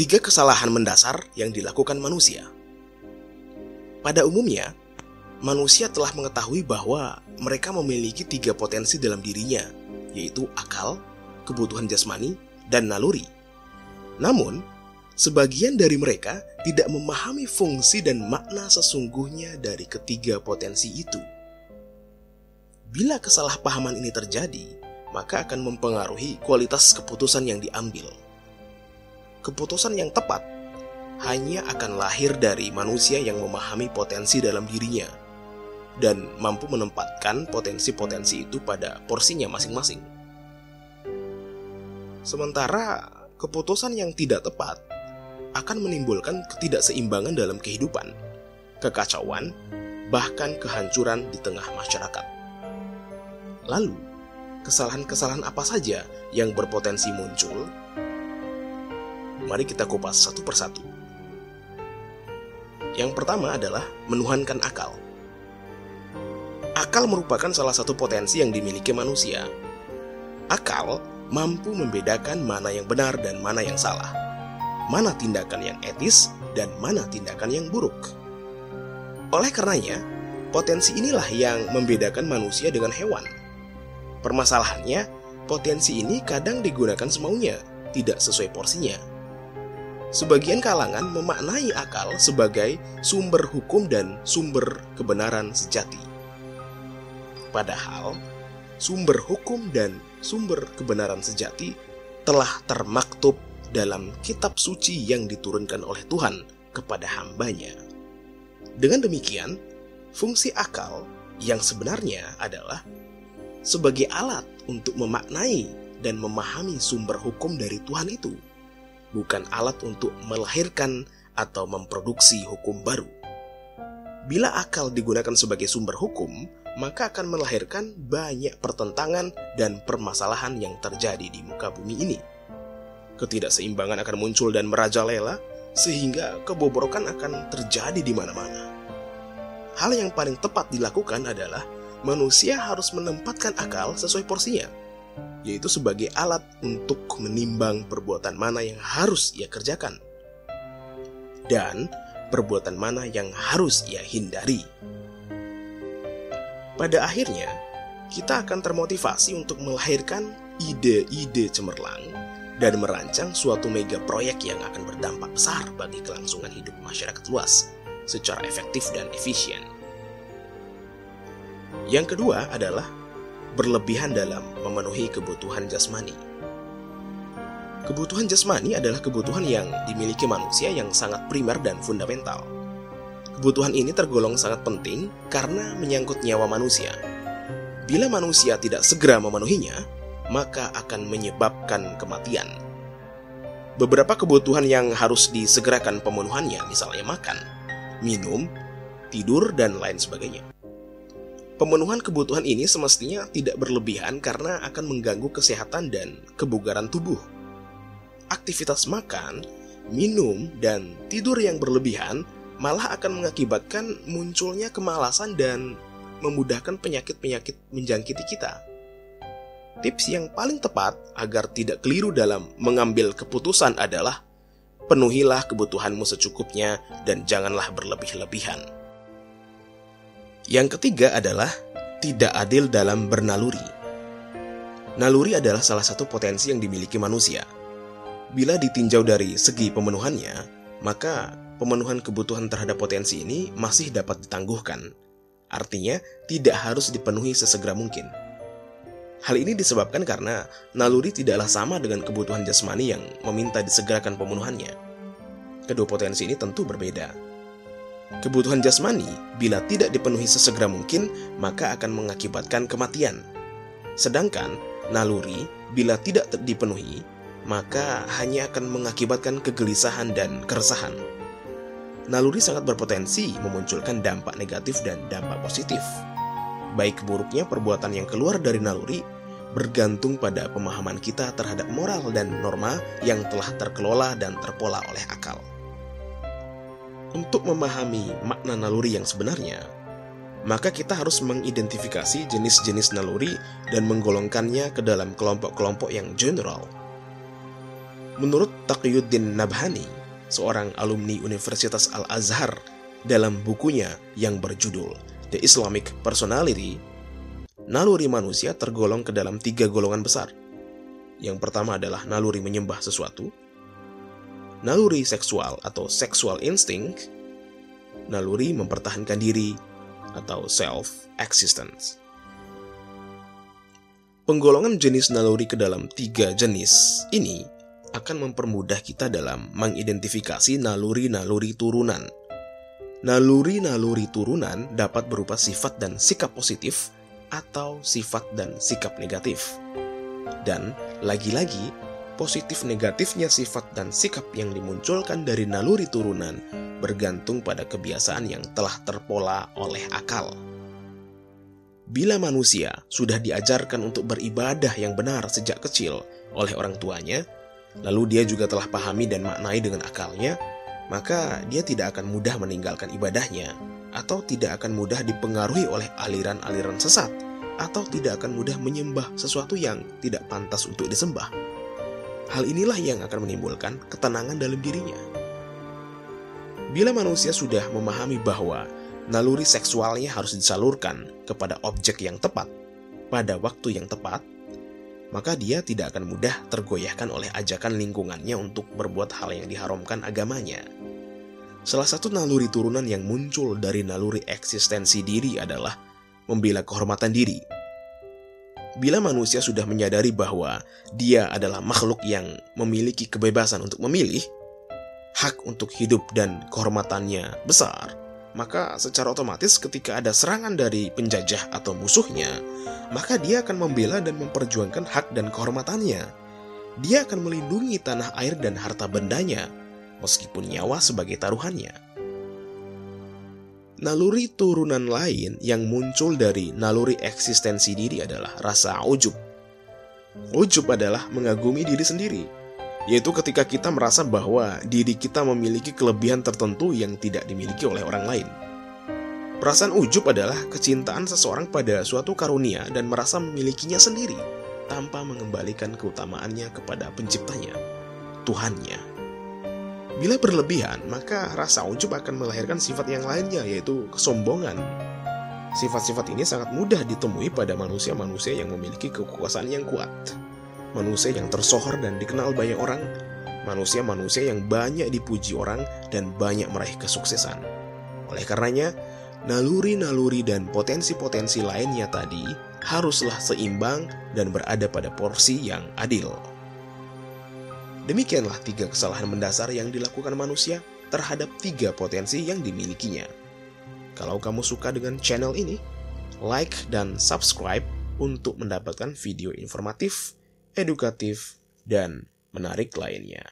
Tiga kesalahan mendasar yang dilakukan manusia. Pada umumnya, manusia telah mengetahui bahwa mereka memiliki tiga potensi dalam dirinya, yaitu akal, kebutuhan jasmani, dan naluri. Namun, sebagian dari mereka tidak memahami fungsi dan makna sesungguhnya dari ketiga potensi itu. Bila kesalahpahaman ini terjadi, maka akan mempengaruhi kualitas keputusan yang diambil keputusan yang tepat hanya akan lahir dari manusia yang memahami potensi dalam dirinya dan mampu menempatkan potensi-potensi itu pada porsinya masing-masing. Sementara keputusan yang tidak tepat akan menimbulkan ketidakseimbangan dalam kehidupan, kekacauan, bahkan kehancuran di tengah masyarakat. Lalu, kesalahan-kesalahan apa saja yang berpotensi muncul Mari kita kupas satu persatu. Yang pertama adalah menuhankan akal. Akal merupakan salah satu potensi yang dimiliki manusia. Akal mampu membedakan mana yang benar dan mana yang salah, mana tindakan yang etis dan mana tindakan yang buruk. Oleh karenanya, potensi inilah yang membedakan manusia dengan hewan. Permasalahannya, potensi ini kadang digunakan semaunya, tidak sesuai porsinya. Sebagian kalangan memaknai akal sebagai sumber hukum dan sumber kebenaran sejati. Padahal, sumber hukum dan sumber kebenaran sejati telah termaktub dalam kitab suci yang diturunkan oleh Tuhan kepada hambanya. Dengan demikian, fungsi akal yang sebenarnya adalah sebagai alat untuk memaknai dan memahami sumber hukum dari Tuhan itu bukan alat untuk melahirkan atau memproduksi hukum baru. Bila akal digunakan sebagai sumber hukum, maka akan melahirkan banyak pertentangan dan permasalahan yang terjadi di muka bumi ini. Ketidakseimbangan akan muncul dan merajalela, sehingga kebobrokan akan terjadi di mana-mana. Hal yang paling tepat dilakukan adalah manusia harus menempatkan akal sesuai porsinya yaitu sebagai alat untuk menimbang perbuatan mana yang harus ia kerjakan dan perbuatan mana yang harus ia hindari. Pada akhirnya, kita akan termotivasi untuk melahirkan ide-ide cemerlang dan merancang suatu mega proyek yang akan berdampak besar bagi kelangsungan hidup masyarakat luas secara efektif dan efisien. Yang kedua adalah berlebihan dalam memenuhi kebutuhan jasmani. Kebutuhan jasmani adalah kebutuhan yang dimiliki manusia yang sangat primer dan fundamental. Kebutuhan ini tergolong sangat penting karena menyangkut nyawa manusia. Bila manusia tidak segera memenuhinya, maka akan menyebabkan kematian. Beberapa kebutuhan yang harus disegerakan pemenuhannya, misalnya makan, minum, tidur, dan lain sebagainya. Pemenuhan kebutuhan ini semestinya tidak berlebihan karena akan mengganggu kesehatan dan kebugaran tubuh. Aktivitas makan, minum, dan tidur yang berlebihan malah akan mengakibatkan munculnya kemalasan dan memudahkan penyakit-penyakit menjangkiti kita. Tips yang paling tepat agar tidak keliru dalam mengambil keputusan adalah penuhilah kebutuhanmu secukupnya dan janganlah berlebih-lebihan. Yang ketiga adalah tidak adil dalam bernaluri. Naluri adalah salah satu potensi yang dimiliki manusia. Bila ditinjau dari segi pemenuhannya, maka pemenuhan kebutuhan terhadap potensi ini masih dapat ditangguhkan. Artinya, tidak harus dipenuhi sesegera mungkin. Hal ini disebabkan karena naluri tidaklah sama dengan kebutuhan jasmani yang meminta disegerakan pemenuhannya. Kedua potensi ini tentu berbeda. Kebutuhan jasmani, bila tidak dipenuhi sesegera mungkin, maka akan mengakibatkan kematian. Sedangkan naluri, bila tidak dipenuhi, maka hanya akan mengakibatkan kegelisahan dan keresahan. Naluri sangat berpotensi memunculkan dampak negatif dan dampak positif. Baik buruknya perbuatan yang keluar dari naluri bergantung pada pemahaman kita terhadap moral dan norma yang telah terkelola dan terpola oleh akal. Untuk memahami makna naluri yang sebenarnya, maka kita harus mengidentifikasi jenis-jenis naluri dan menggolongkannya ke dalam kelompok-kelompok yang general. Menurut Taqiyuddin Nabhani, seorang alumni Universitas Al-Azhar, dalam bukunya yang berjudul The Islamic Personality, naluri manusia tergolong ke dalam tiga golongan besar. Yang pertama adalah naluri menyembah sesuatu, naluri seksual atau sexual instinct, naluri mempertahankan diri atau self-existence. Penggolongan jenis naluri ke dalam tiga jenis ini akan mempermudah kita dalam mengidentifikasi naluri-naluri turunan. Naluri-naluri turunan dapat berupa sifat dan sikap positif atau sifat dan sikap negatif. Dan lagi-lagi, positif negatifnya sifat dan sikap yang dimunculkan dari naluri turunan bergantung pada kebiasaan yang telah terpola oleh akal. Bila manusia sudah diajarkan untuk beribadah yang benar sejak kecil oleh orang tuanya, lalu dia juga telah pahami dan maknai dengan akalnya, maka dia tidak akan mudah meninggalkan ibadahnya, atau tidak akan mudah dipengaruhi oleh aliran-aliran sesat, atau tidak akan mudah menyembah sesuatu yang tidak pantas untuk disembah. Hal inilah yang akan menimbulkan ketenangan dalam dirinya. Bila manusia sudah memahami bahwa naluri seksualnya harus disalurkan kepada objek yang tepat pada waktu yang tepat, maka dia tidak akan mudah tergoyahkan oleh ajakan lingkungannya untuk berbuat hal yang diharamkan agamanya. Salah satu naluri turunan yang muncul dari naluri eksistensi diri adalah membela kehormatan diri. Bila manusia sudah menyadari bahwa dia adalah makhluk yang memiliki kebebasan untuk memilih, hak untuk hidup dan kehormatannya besar, maka secara otomatis ketika ada serangan dari penjajah atau musuhnya, maka dia akan membela dan memperjuangkan hak dan kehormatannya. Dia akan melindungi tanah air dan harta bendanya, meskipun nyawa sebagai taruhannya. Naluri turunan lain yang muncul dari naluri eksistensi diri adalah rasa ujub. Ujub adalah mengagumi diri sendiri, yaitu ketika kita merasa bahwa diri kita memiliki kelebihan tertentu yang tidak dimiliki oleh orang lain. Perasaan ujub adalah kecintaan seseorang pada suatu karunia dan merasa memilikinya sendiri tanpa mengembalikan keutamaannya kepada penciptanya, Tuhannya. Bila berlebihan, maka rasa ujub akan melahirkan sifat yang lainnya, yaitu kesombongan. Sifat-sifat ini sangat mudah ditemui pada manusia-manusia yang memiliki kekuasaan yang kuat manusia yang tersohor dan dikenal banyak orang, manusia-manusia yang banyak dipuji orang dan banyak meraih kesuksesan. Oleh karenanya, naluri-naluri dan potensi-potensi lainnya tadi haruslah seimbang dan berada pada porsi yang adil. Demikianlah tiga kesalahan mendasar yang dilakukan manusia terhadap tiga potensi yang dimilikinya. Kalau kamu suka dengan channel ini, like dan subscribe untuk mendapatkan video informatif edukatif, dan menarik lainnya.